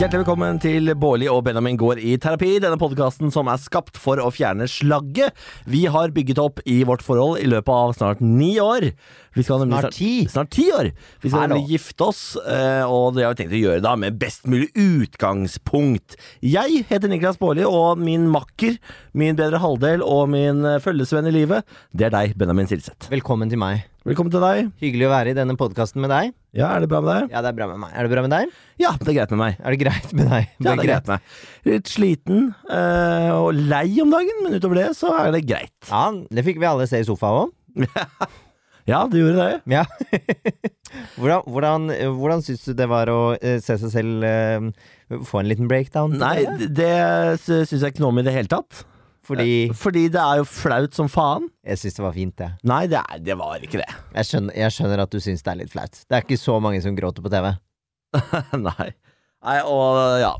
Hjertelig velkommen til Bårli og Benjamin går i terapi. Denne podkasten som er skapt for å fjerne slagget vi har bygget opp i vårt forhold i løpet av snart ni år. Vi skal nemlig Snart ti? Snart ti år! Vi skal Hallo. nemlig gifte oss, eh, og det har vi tenkt å gjøre da med best mulig utgangspunkt. Jeg heter Niklas Bårli, og min makker, min bedre halvdel og min eh, følgesvenn i livet, det er deg, Benjamin Silseth. Velkommen til meg. Velkommen til deg. Hyggelig å være i denne podkasten med deg. Ja, er det bra med deg? Ja, det er bra med meg. Er det bra med deg? Ja, det er greit med meg. Er det greit med deg? Ja, det er greit med meg. Litt sliten øh, og lei om dagen, men utover det så er det greit. Ja, det fikk vi alle se i sofaen òg. Ja, du gjorde det. Ja. hvordan hvordan, hvordan syns du det var å eh, se seg selv øh, få en liten breakdown? Nei, det? det, det syns jeg ikke noe om i det hele tatt. Fordi Fordi det er jo flaut som faen. jeg syns det var fint, det. Nei, det, er, det var ikke det. Jeg skjønner, jeg skjønner at du syns det er litt flaut. Det er ikke så mange som gråter på TV. Nei. Nei, og ja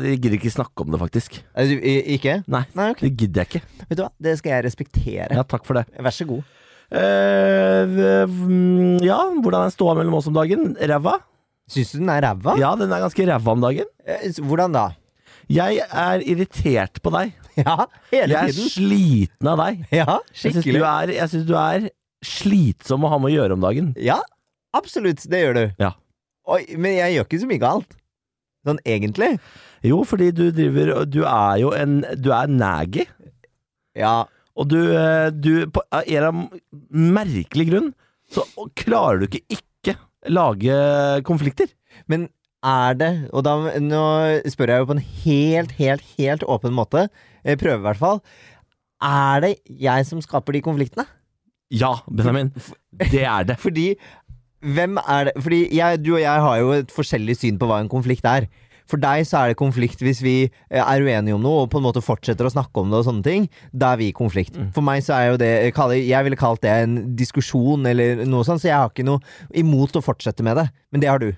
Jeg gidder ikke snakke om det, faktisk. Eh, du, i- Ikke? Nei, Nei, ok. det gidder jeg ikke. Vet du hva, det skal jeg respektere. Ja, takk for det. Vær så god. Eh, v- mm, ja, hvordan er ståa mellom oss om dagen? Ræva? Syns du den er ræva? Ja, den er ganske ræva om dagen. Eh, s- Hvordan da? Jeg er irritert på deg. Ja, hele Jeg er sliten av deg. Ja, Jeg syns du, skikkelig. jeg du er slitsom å ha med å gjøre om dagen. Ja, absolutt. Det gjør du. Ja. Oi, men jeg gjør ikke så mye galt. Sånn egentlig. Jo, fordi du driver Du er jo en Du er naggy. Ja. Og du, eh, du På en eller annen merkelig grunn så klarer du ikke ikke lage konflikter. Men er det Og da, nå spør jeg jo på en helt, helt, helt åpen måte. Jeg prøver i hvert fall. Er det jeg som skaper de konfliktene? Ja, Benjamin. Det er det. Fordi Hvem er det Fordi jeg, du og jeg har jo et forskjellig syn på hva en konflikt er. For deg så er det konflikt hvis vi eh, er uenige om noe og på en måte fortsetter å snakke om det og sånne ting. Da er vi i konflikt. For meg så er jo det jeg ville kalt det en diskusjon eller noe sånt, så jeg har ikke noe imot å fortsette med det. Men det har du.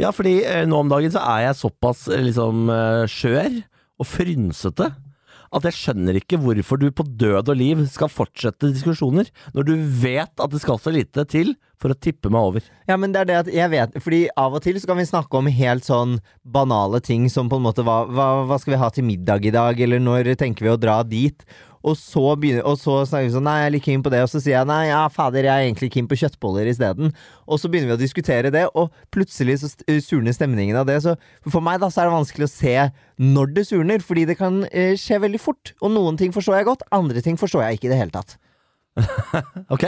Ja, fordi eh, nå om dagen så er jeg såpass eh, liksom eh, skjør og frynsete at jeg skjønner ikke hvorfor du på død og liv skal fortsette diskusjoner, når du vet at det skal så lite til for å tippe meg over. Ja, men det er det at jeg vet Fordi av og til så kan vi snakke om helt sånn banale ting som på en måte hva, hva, hva skal vi ha til middag i dag, eller når tenker vi å dra dit? Og så, begynner, og så snakker vi sånn Nei, jeg er litt keen på det. Og så sier jeg nei, ja, fader, jeg er egentlig keen på kjøttboller isteden. Og så begynner vi å diskutere det, og plutselig så surner stemningen av det. Så for meg da så er det vanskelig å se når det surner, fordi det kan eh, skje veldig fort. Og noen ting forstår jeg godt, andre ting forstår jeg ikke i det hele tatt. Ok,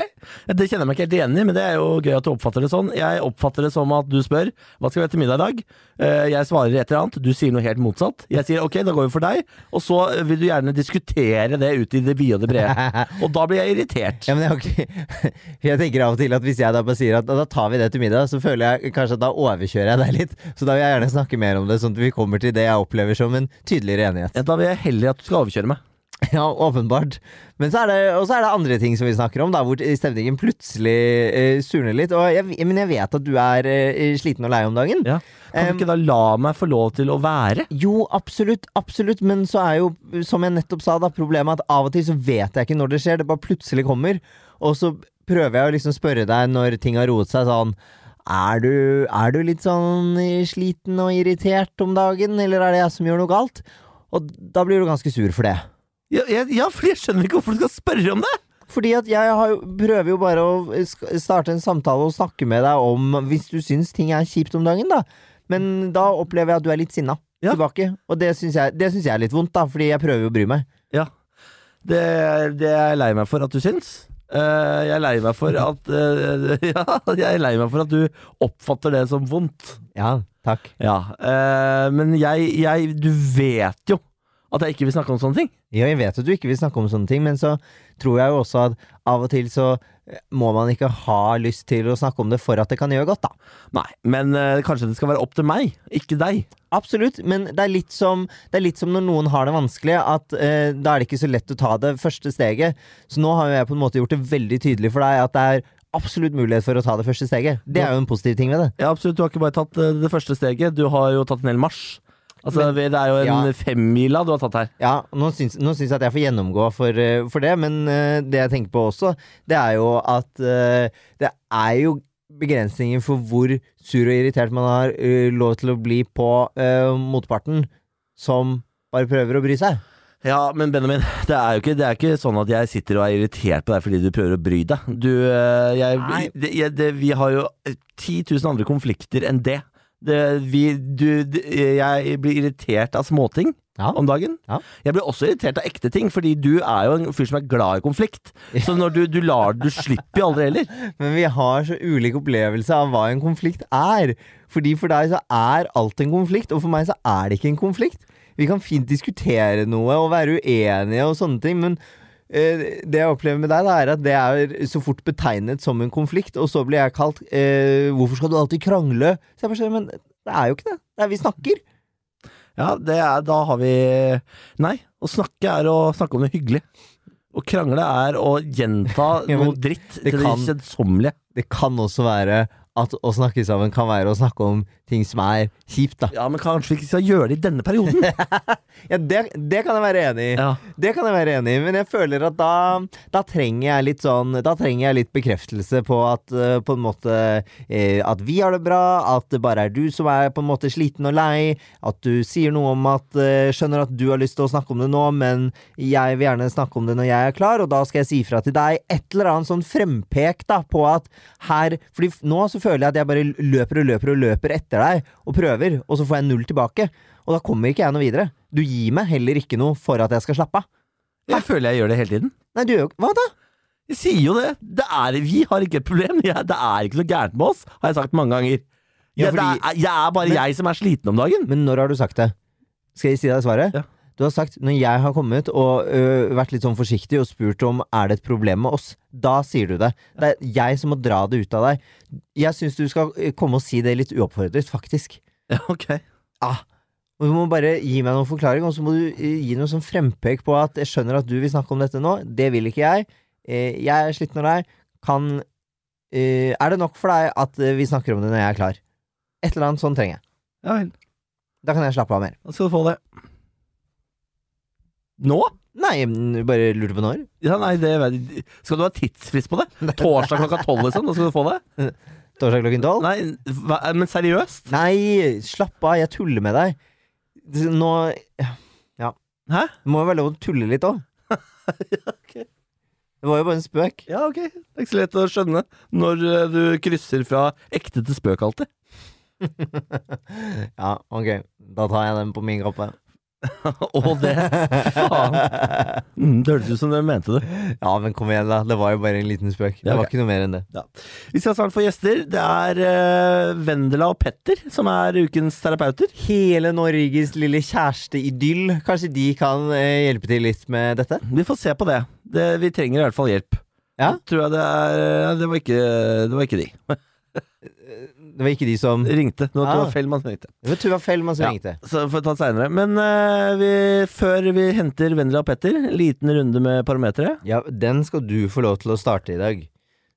Det kjenner jeg meg ikke helt igjen i, men det er jo gøy at du oppfatter det sånn. Jeg oppfatter det som at du spør hva skal vi ha til middag i dag. Eh, Jeg svarer et eller annet, du sier noe helt motsatt. Jeg sier ok, da går vi for deg, og så vil du gjerne diskutere det ut i det vide og det brede. Og da blir jeg irritert. Ja, men jeg, har jeg tenker av og til at hvis jeg da bare sier at da tar vi det til middag, så føler jeg kanskje at da overkjører jeg deg litt. Så da vil jeg gjerne snakke mer om det, sånn at vi kommer til det jeg opplever som en tydeligere enighet. Ja, Da vil jeg heller at du skal overkjøre meg. Ja, åpenbart. Men så er det, og så er det andre ting som vi snakker om, da, hvor stemningen plutselig eh, surner litt. Jeg, men jeg vet at du er eh, sliten og lei om dagen. Ja. Kan du ikke da la meg få lov til å være? Jo, absolutt, absolutt, men så er jo, som jeg nettopp sa, da, problemet at av og til så vet jeg ikke når det skjer, det bare plutselig kommer. Og så prøver jeg å liksom spørre deg når ting har roet seg sånn er du, er du litt sånn eh, sliten og irritert om dagen, eller er det jeg som gjør noe galt? Og da blir du ganske sur for det. Ja, jeg, ja, fordi jeg skjønner ikke hvorfor du skal spørre om det! Fordi at jeg har prøver jo bare å starte en samtale og snakke med deg om hvis du syns ting er kjipt om dagen, da. Men da opplever jeg at du er litt sinna Ja. tilbake. Og det syns jeg, det syns jeg er litt vondt, da, fordi jeg prøver jo å bry meg. Ja. Det, det er jeg lei meg for at du syns. Uh, jeg er lei meg for at uh, Ja, jeg er lei meg for at du oppfatter det som vondt. Ja, takk. Ja. uh, men jeg, jeg Du vet jo at jeg ikke vil snakke om sånne ting. Ja, jeg vet at du ikke vil snakke om sånne ting, men så tror jeg jo også at av og til så eh, må man ikke ha lyst til å snakke om det for at det kan gjøre godt, da. Nei, men øh, kanskje det skal være opp til meg, ikke deg. Absolutt, men det er litt som, det er litt som når noen har det vanskelig, at øh, da er det ikke så lett å ta det første steget. Så nå har jo jeg på en måte gjort det veldig tydelig for deg at det er absolutt mulighet for å ta det første steget. Det er jo en positiv ting ved det. Ja, absolutt. Du har ikke bare tatt det første steget, du har jo tatt en hel marsj. Altså, Men- det er jo en ja. femmila du har tatt her. Ja, nå syns, nå syns jeg at jeg får gjennomgå for, eh, for det, men uh, det jeg tenker på også, det er jo at uh, det er jo begrensninger for hvor sur og irritert man har uh, lov til å bli på motparten, som bare prøver å bry seg. Ja, men Benjamin, det er jo ikke, det er ikke sånn at jeg sitter og er irritert på deg fordi du prøver å bry deg. Du, jeg, det, jeg, det, vi har jo 10 000 andre konflikter enn det. Det vi, du, jeg blir irritert av småting Ja. om dagen. Ja. Jeg blir også irritert av ekte ting, fordi du er jo en fyr som er glad i konflikt. Så når du, du lar Du slipper jo aldri heller. Men vi har så ulik opplevelse av hva en konflikt er. Fordi for deg så er alt en konflikt, og for meg så er det ikke en konflikt. Vi kan fint diskutere noe og være uenige og sånne ting, men det jeg opplever med deg, da, er at det er så fort betegnet som en konflikt, og så blir jeg kalt eh, 'Hvorfor skal du alltid krangle?' Så jeg bare sier, men det er jo ikke det. Det er vi snakker. Ja, det er, da har vi Nei, å snakke er å snakke om det hyggelig. Å krangle er å gjenta Ja, noe dritt til det kan- kjedsommelige. Det kan også være at å snakke sammen kan være å snakke om ting som er kjipt, da. Ja, men kanskje vi ikke skal gjøre det i denne perioden? Ja, det, det kan jeg være enig i. Ja. Det kan jeg være enig i, men jeg føler at da, da trenger jeg litt sånn Da trenger jeg litt bekreftelse på at uh, på en måte uh, At vi har det bra, at det bare er du som er på en måte sliten og lei, at du sier noe om at uh, Skjønner at du har lyst til å snakke om det nå, men jeg vil gjerne snakke om det når jeg er klar, og da skal jeg si fra til deg et eller annet sånn frempek da på at her Fordi nå så føler jeg at jeg bare løper og løper og løper etter deg og prøver, og så får jeg null tilbake. Og da kommer ikke jeg noe videre. Du gir meg heller ikke noe for at jeg skal slappe av. Jeg føler jeg gjør det hele tiden. Nei, du gjør jo Hva da? Jeg sier jo det. det er, vi har ikke et problem. Jeg, det er ikke noe gærent med oss, har jeg sagt mange ganger. Ja, Jeg, det er, jeg er bare Men- jeg som er sliten om dagen. Men når har du sagt det? Skal jeg si deg svaret? Ja. Du har sagt når jeg har kommet og ø, vært litt sånn forsiktig og spurt om er det et problem med oss, da sier du det. Det er jeg som må dra det ut av deg. Jeg syns du skal komme og si det litt uoppfordret, faktisk. Ja, ok. Ah. Og Du må bare gi meg noen forklaring, og så må du gi noe sånn frempek på at jeg skjønner at du vil snakke om dette nå. Det vil ikke jeg. Eh, Jeg er sliten av deg. Kan Er det nok for deg at vi snakker om det når jeg er klar? Et eller annet sånt trenger jeg. Ja vel. Da kan jeg slappe av mer. Da skal du få det. Nå? Nei, bare lurte på når. Ja, nei, det Skal du ha tidsfrist på det? Torsdag klokka tolv, liksom? Da skal du få det? Torsdag klokken tolv? Nei, hva, men seriøst? Nei, slapp av, jeg tuller med deg. Nå Nå Hæ? Det må jo være lov å tulle litt òg. Det var jo bare en spøk. Ja, ok. Det er ikke så lett å skjønne når eh, du krysser fra ekte til spøk alltid. Ja, ok. Da tar jeg den på min kappe. Og det Faen. Mm, det hørtes ut som dere mente det. Ja, men kom igjen, da. Det var jo bare en liten spøk. Det Ja, var ikke noe mer enn det. Vi skal snart få gjester. Det er uh, Vendela og Petter som er ukens terapeuter. Hele Norges lille kjæresteidyll. Kanskje de kan uh, hjelpe til litt med dette? Vi får se på det. det vi trenger i hvert fall hjelp. Ja. Tror jeg det er Det var ikke, det var ikke de. Det var ikke de som Ringte. Det var Ah. Tuva Fellmann som ringte. Det var Tuva Fellmann som Ja. ringte. Så får vi ta det seinere. Men uh, vi, før vi henter Vendela og Petter, liten runde med parameteret. Ja, den skal du få lov til å starte i dag.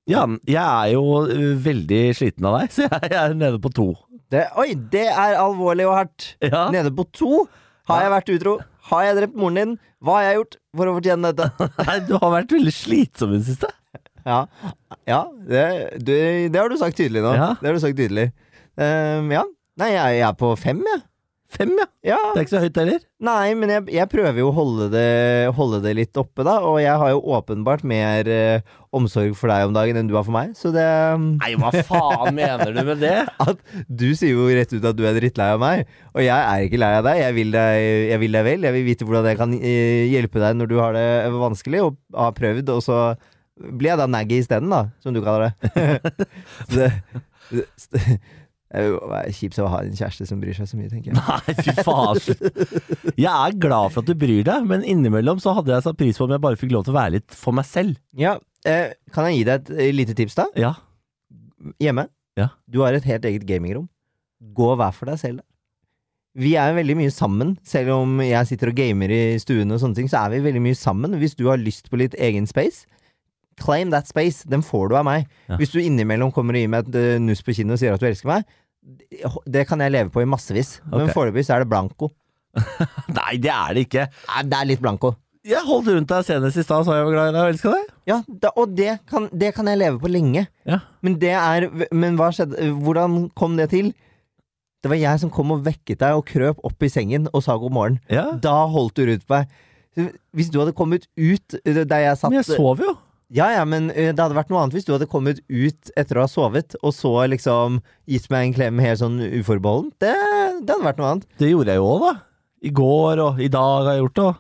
Ja, jeg er jo eh, veldig sliten av deg, så jeg, jeg er nede på to. Det, oi, det er alvorlig og hardt. Ja. Nede på to. Har jeg vært utro? Har jeg drept moren din? Hva har jeg gjort for å fortjene dette? Nei, du har vært veldig slitsom i det siste. Ja, ja det, det, det har du sagt tydelig nå. Ja. Det har du sagt tydelig. Um, ja. Nei, jeg, jeg er på fem, jeg. Fem, ja. Ja. Det er ikke så høyt heller. Nei, men jeg, jeg prøver jo å holde det, holde det litt oppe, da. Og jeg har jo åpenbart mer eh, omsorg for deg om dagen enn du har for meg. Så det Nei, hva faen mener du med det? at Du sier jo rett ut at du er drittlei av meg, og jeg er ikke lei av deg. Jeg vil deg, jeg vil deg vel. Jeg vil vite hvordan jeg kan eh, hjelpe deg når du har det vanskelig, og har prøvd, og så blir jeg da naggy isteden, da, som du kaller det. det, det det er jo kjipt å ha en kjæreste som bryr seg så mye, tenker jeg. Nei, fy faen. Jeg er glad for at du bryr deg, men innimellom så hadde jeg satt pris på om jeg bare fikk lov til å være litt for meg selv. Ja, eh, kan jeg gi deg et eh, lite tips, da? Ja. Hjemme. Ja. Du har et helt eget gamingrom. Gå hver for deg selv. da. Vi er veldig mye sammen. Selv om jeg sitter og gamer i stuen, og sånne ting, så er vi veldig mye sammen. Hvis du har lyst på litt egen space, claim that space. Den får du av meg. Ja. Hvis du innimellom kommer og gir meg et eh, nuss på kinnet og sier at du elsker meg, det- kan jeg leve på i massevis. Men Ok. foreløpig så er det blanko. Nei, det er det ikke. Nei, det er litt blanko. Jeg holdt rundt deg senest i stad og sa jeg var glad i deg og elska deg. Ja, da, og det kan, det kan jeg leve på lenge. Ja. Men det er Men hva skjedde? Hvordan kom det til? Det var jeg som kom og vekket deg og krøp opp i sengen og sa god morgen. ja. Da holdt du rundt meg. Hvis du hadde kommet ut eh, der jeg satt Men jeg sov jo. Ja, ja, men eh, det hadde vært noe annet hvis du hadde kommet ut etter å ha sovet, og så liksom gitt meg en klem helt sånn uforbeholden. Det, det hadde vært noe annet. Det gjorde jeg jo òg, da. I går og i dag har jeg gjort det.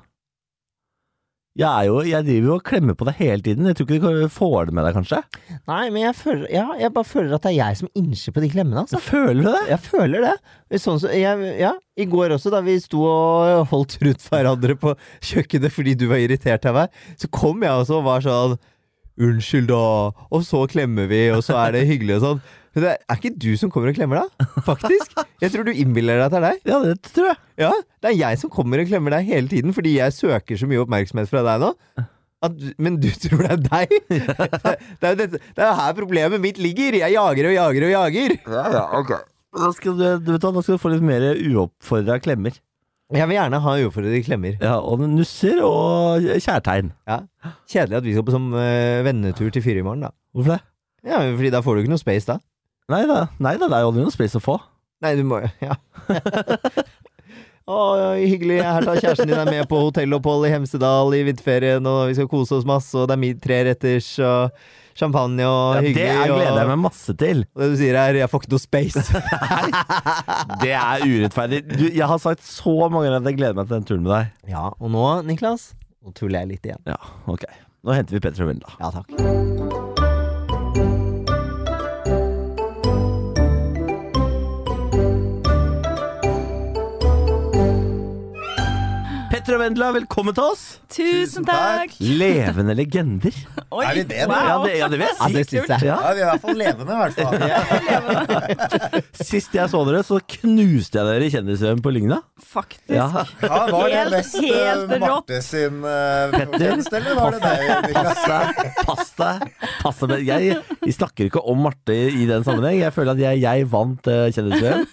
Jeg, er jo, jeg driver jo og klemmer på deg hele tiden. Jeg tror ikke du får det med deg, kanskje? Nei, men jeg føler Ja, jeg bare føler at det er jeg som innser på de klemmene, altså. Føler du det? Jeg føler det. Sånn så, jeg, ja, I går også, da vi sto og holdt rundt hverandre på kjøkkenet fordi du var irritert av meg, så kom jeg også og var sånn Unnskyld, da. Og så klemmer vi, og så er det hyggelig og sånn. Men det er ikke du som kommer og klemmer da, faktisk. Jeg tror du innbiller deg at det er deg. Ja, det tror jeg. Ja, det er jeg som kommer og klemmer deg hele tiden, fordi jeg søker så mye oppmerksomhet fra deg nå. At, men du tror det er deg? Det er jo dette- det er jo her problemet mitt ligger. Jeg jager og jager og jager. Ja, ja, ok. Da skal du, du vet da skal du få litt mer uoppfordra klemmer. Jeg vil gjerne ha uoppfordrede klemmer. Ja, Og nusser og kjærtegn. Ja. Kjedelig at vi skal på sånn uh, vennetur til Fyre i morgen, da. Hvorfor det? Ja, fordi da får du ikke noe space da. Nei da, nei da, det er jo aldri noe space å få. Nei, du må jo Ja. Å, hyggelig. Her tar kjæresten din deg med på hotellopphold i Hemsedal i vinterferien, og vi skal kose oss masse, og det er tre retters, og champagne og Ja, det hyggelig. er, gleder jeg meg masse til. og det du sier er 'jeg får ikke noe space'. Det er urettferdig. Du, jeg har sagt så mange ganger at jeg gleder meg til den turen med deg. ja, og nå, Niklas, nå tuller jeg litt igjen. Ja, ok. Nå henter vi Petter og Vendela. Ja, takk. Petter og Vendela, velkommen til oss! Tusen takk! Levende legender. Oi, Er vi det, da? Ja, det, ja, det vil jeg Ja, det syns jeg. Ja. Ja, vi er i hvert fall levende, i hvert fall. Sist jeg så dere, så knuste jeg dere i Kjendisøen på Lygna. Faktisk. Ja. Ja, var det mest helt uh, Marte sin uh, fortjeneste, eller var det deg, Niklas? Pass deg. Pass deg. Vi Jeg, jeg snakker ikke om Marte i den sammenheng. Jeg føler at jeg, jeg vant uh, Kjendisøen.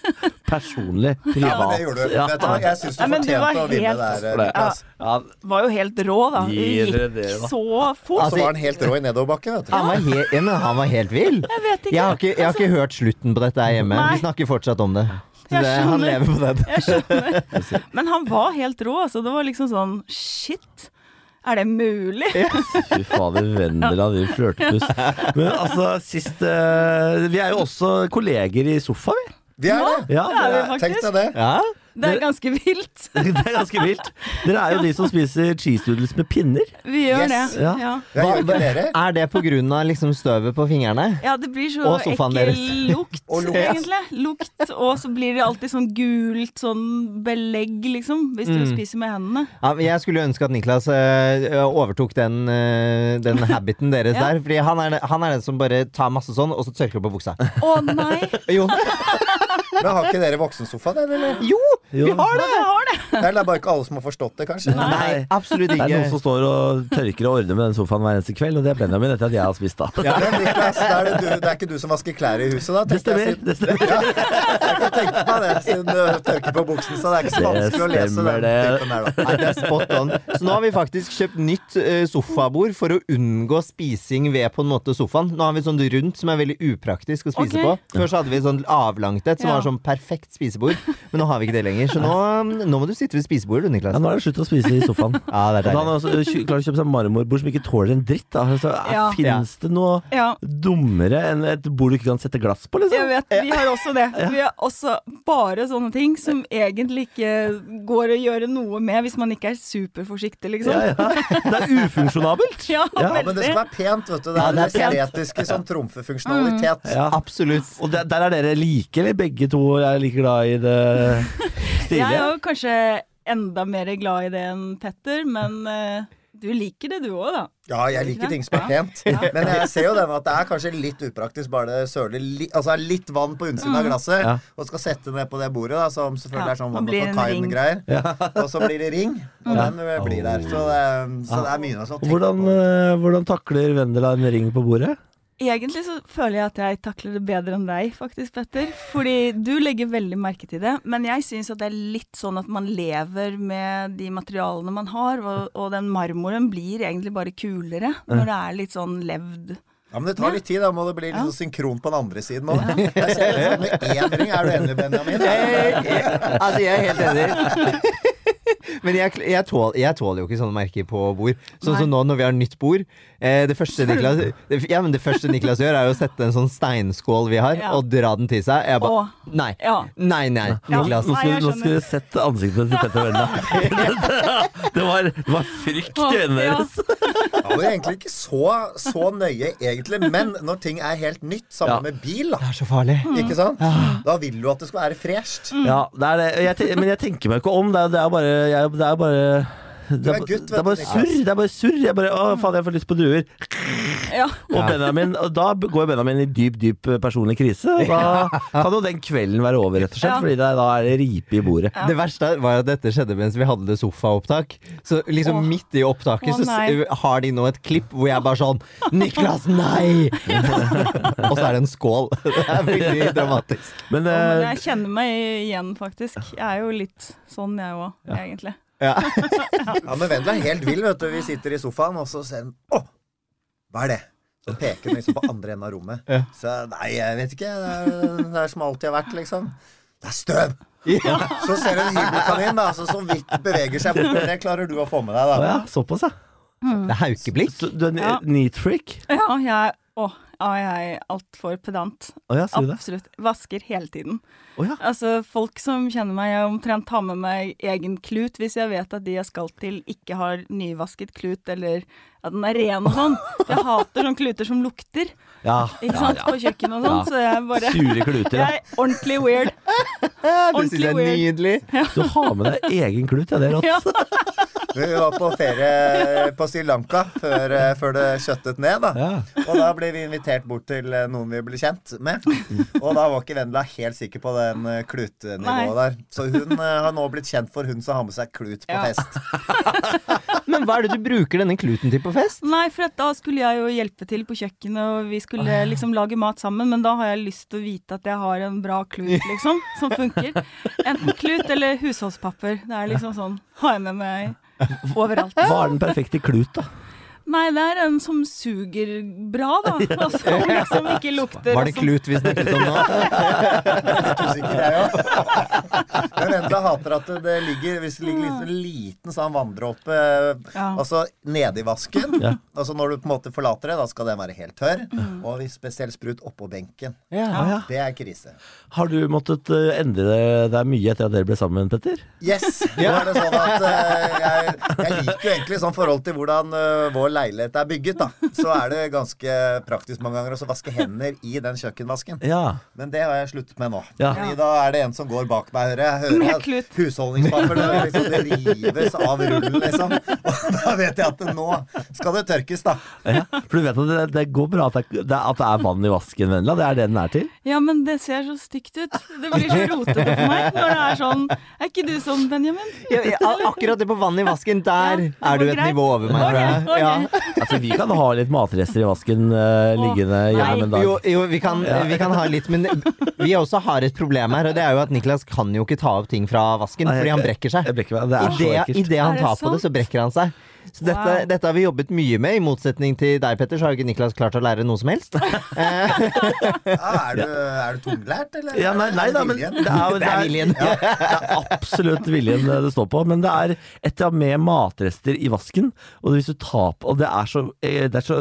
Personlig. Ja, Privat. men det gjorde du. Ja. Vet du hva, jeg syns du fortjente å vinne helt- der. Niklas. Ja, Var jo helt rå, da. Det gikk det, da. så fort. Altså, Så var han helt rå i nedoverbakken, vet du. Han var, he ja, men han var helt vill. Jeg vet ikke. Jeg har ikke, jeg har ikke hørt slutten på dette her hjemme. Nei. Vi snakker fortsatt om det. Det han lever på den. Jeg skjønner. Men han var helt rå, altså. Det var liksom sånn Shit. Er det mulig? Fy fader, Vendela, din flørtepus. Men altså, sist uh, Vi er jo også kolleger i sofa, vi. Vi er det. Ja, Det er vi Tenk deg det. Ja? Det er ganske vilt. det er ganske vilt. Dere er jo de som spiser cheese doodles med pinner. Vi gjør Yes. det. Ja. Ja. Dere. Er det av liksom støvet på fingrene? ja, det blir så ekkel lukt, Og lukt. egentlig. Lukt, og så blir det alltid sånn gult sånn belegg, liksom, hvis du Mm. spiser med hendene. Ja, jeg skulle ønske at Niklas øh, overtok den, øh, den habiten deres Ja. der. Fordi han er, han er den som bare tar masse sånn, og så tørker på buksa. Å nei! Jo, Men har ikke dere voksensofa, dere? Eller? jo Jo. vi har det! Vi har det. Det er bare ikke alle som har forstått det, kanskje. Nei. Nei, absolutt Det er noen som står og tørker og ordner med den sofaen hver eneste kveld, og det er Benjamin etter at jeg har spist, da. Men Niklas, det er det, du, det er ikke du som vasker klær i huset, da? Det stemmer. jeg, Det stemmer. Jeg kan tenke meg det, siden du tørker på buksen, så det er ikke så vanskelig å lese den det. typen der, da. Nei, det er spot on. Så nå har vi faktisk kjøpt nytt eh, sofabord for å unngå spising ved på en måte sofaen. Nå har vi sånn rundt som er veldig upraktisk å spise okay. på. Før så hadde vi sånn avlangt et som Ja. var sånn perfekt spisebord. Men nå har vi ikke det lenger. Så nå, nå må du sitte ved spisebordet du, Niklas. Ja, nå er det slutt å spise i sofaen. Ja, det er Og da har han også klart å kjøpe seg marmorbord som ikke tåler en dritt. Da. Altså, Ja. Fins det noe Ja. dummere enn et bord du ikke kan sette glass på, Jeg liksom? vet, Vi har også det. Vi har også bare sånne ting som egentlig ikke går å gjøre noe med hvis man ikke er superforsiktig, liksom. Ja, ja. Det er ufunksjonabelt. Ja, men det skal være pent, vet du. Det er det det estetiske som trumfer funksjonalitet. Ja. Absolutt. Og der, der er dere like, eller begge to er like glad i det Jeg er jo kanskje enda mer glad i det enn Petter, men uh, du liker det du òg, da. Ja, jeg liker ting som er pent. Men jeg ser jo den at det er kanskje litt upraktisk bare det søler li altså litt vann på utsiden av glasset, Ja. og skal sette ned på det bordet, da, som selvfølgelig Ja, er sånn og One blir of en a ring. kind-greier. Og så blir det ring, og den eh, blir der. Så det, så det er mye å tenke Hvordan, på. eh, hvordan takler Vendela en ring på bordet? Egentlig så føler jeg at jeg takler det bedre enn deg, faktisk, Petter. Fordi du legger veldig merke til det. Men jeg syns at det er litt sånn at man lever med de materialene man har, og, og den marmoren blir egentlig bare kulere når det er litt sånn levd. Ja, Men det tar litt tid, da må det bli litt ja. synkron på den andre siden òg. Ja. sånn med én ring. Er du enig, Benjamin? Jeg, jeg, altså, jeg er helt enig. Men jeg, jeg, tål, jeg tåler jo ikke sånne merker på bord. Sånn som så nå når vi har nytt bord. Eh, det, første Niklas, det, ja, men det første Niklas gjør, er jo å sette en sånn steinskål vi har, Ja. og dra den til seg. Jeg bare Nei. ja. Nei, nei, Ja. Niklas. Nå Nei, nå skulle du sett ansiktet til Petter Wella. det, var, det var frykt i øynene deres. Ja, var egentlig ikke så, så nøye, egentlig. Men når ting er helt nytt, sammen Ja. med bil, da. Det er så farlig. Ikke sant? Da vil du at det skal være fresht. Ja, det er det. Jeg, men jeg tenker meg ikke om. Det er, det er bare jeg, Det er bare det er gutt, det er bare surr. Det er bare surr. Jeg bare, å faen, jeg får lyst på druer. Ja. Og Benjamin, og da går Benjamin i dyp, dyp eh, personlig krise. Og da kan jo den kvelden være over, rett og slett. Ja. Fordi det, da er det ripe i bordet. Det verste var at dette skjedde mens vi hadde sofaopptak. Så liksom Åh. midt i opptaket Åh, så har de nå et klipp hvor jeg bare sånn Niklas, nei! Og så er det en skål. Det er veldig dramatisk. Men, Ja, men eh, jeg kjenner meg igjen, faktisk. Jeg er jo litt sånn, jeg òg, egentlig. Ja. Ja, men Vendela er helt vill, vet du. Vi sitter i sofaen, og så ser hun Å! Hva er det? Så peker hun liksom på andre enden av rommet. Ja. Så nei, jeg vet ikke. Det er, det er som alltid har vært, liksom. Det er støv! Ja. Så ser du en hybelkanin da, som så vidt beveger seg bortover. Det klarer du å få med deg, da. ja, såpass, ja. Mm. Det er haukeblikk. Så du er Ja. neat freak? Ja, jeg Å, jeg er altfor pedant. Å ja? Absolutt. Vasker hele tiden. Å ja. Altså, folk som kjenner meg, jeg omtrent tar med meg egen klut hvis jeg vet at de jeg skal til, ikke har nyvasket klut, eller at den er ren og sånn. Jeg hater sånne kluter som lukter, Ja, ikke ja, sant, på kjøkkenet og sånn, Ja. så jeg bare Sure kluter. Jeg er ordentlig weird. Det syns jeg er weird. nydelig. Du har med deg egen klut, ja. Det er rått. Ja. Vi var på ferie på Sri Lanka før, eh, før det kjøttet ned, da. Ja. Og da ble vi invitert bort til eh, noen vi ble kjent med. Og da var ikke Vendela helt sikker på den eh, klutenivået der. Så hun eh, har nå blitt kjent for hun som har med seg klut på Ja. fest. Men hva er det du bruker denne kluten til på fest? Nei, for at da skulle jeg jo hjelpe til på kjøkkenet, og vi skulle liksom lage mat sammen, men da har jeg lyst til å vite at jeg har en bra klut, liksom, som funker. Enten klut eller husholdspapper. Det er liksom sånn, har jeg med meg overalt. Hva er den perfekte klut, da? Nei, det er en som suger bra, da. Og som liksom ikke lukter. Var det klut vi snakket om nå? Litt usikker, jeg òg. Men Vendela hater at det ligger Hvis det ligger litt en liten sånn vanndråpe Ja. altså nedi vasken Ja. Altså Når du på en måte forlater det, da skal den være helt tørr. Mm. Og hvis spesielt sprut oppå benken. Ja. Ja. Det er krise. Har du måttet eh, endre deg mye etter at dere ble sammen, Petter? Yes! Nå er det sånn at uh, jeg, jeg liker jo egentlig sånn forhold til hvordan uh, vår leilighet er bygget, da. Så er det ganske praktisk mange ganger å vaske hender i den kjøkkenvasken. Ja. Men det har jeg sluttet med nå. Ja. Fordi da er det en som går bak meg, hører jeg. Hører at husholdningspapir det, liksom, det rives av rullen, liksom. Og da vet jeg at nå skal det tørkes, da. ja. For du vet at det, det går bra at det, at det er vann i vasken, Vendela? Det er det den er til? Ja, men det ser så stygt ut. Det blir så rotete for meg når det er sånn. Er ikke du sånn, Benjamin? Ja, ja, akkurat det på vann i vasken, der Ja, er du et greit. nivå over meg, Okay, jeg. Ok, ok. Ja. Altså, vi kan ha litt matrester i vasken uh, liggende gjennom en dag. Jo, jo vi, kan, vi kan ha litt, men vi også har et problem her, og det er jo at Niklas kan jo ikke ta opp ting fra vasken Nei, fordi han brekker seg. Brekker meg. Det er så Idet i det han det tar på det, så brekker han seg. Så dette, Wow. dette har vi jobbet mye med. I motsetning til deg, Petter, så har ikke Niklas klart å lære noe som helst. Ja, er, du, er du tunglært, eller? Ja, nei, nei er det da, men det er, Det er viljen. Ja, det er absolutt viljen det står på. Men det er et eller annet med matrester i vasken, og hvis du tar på Og det er så, eh, det er så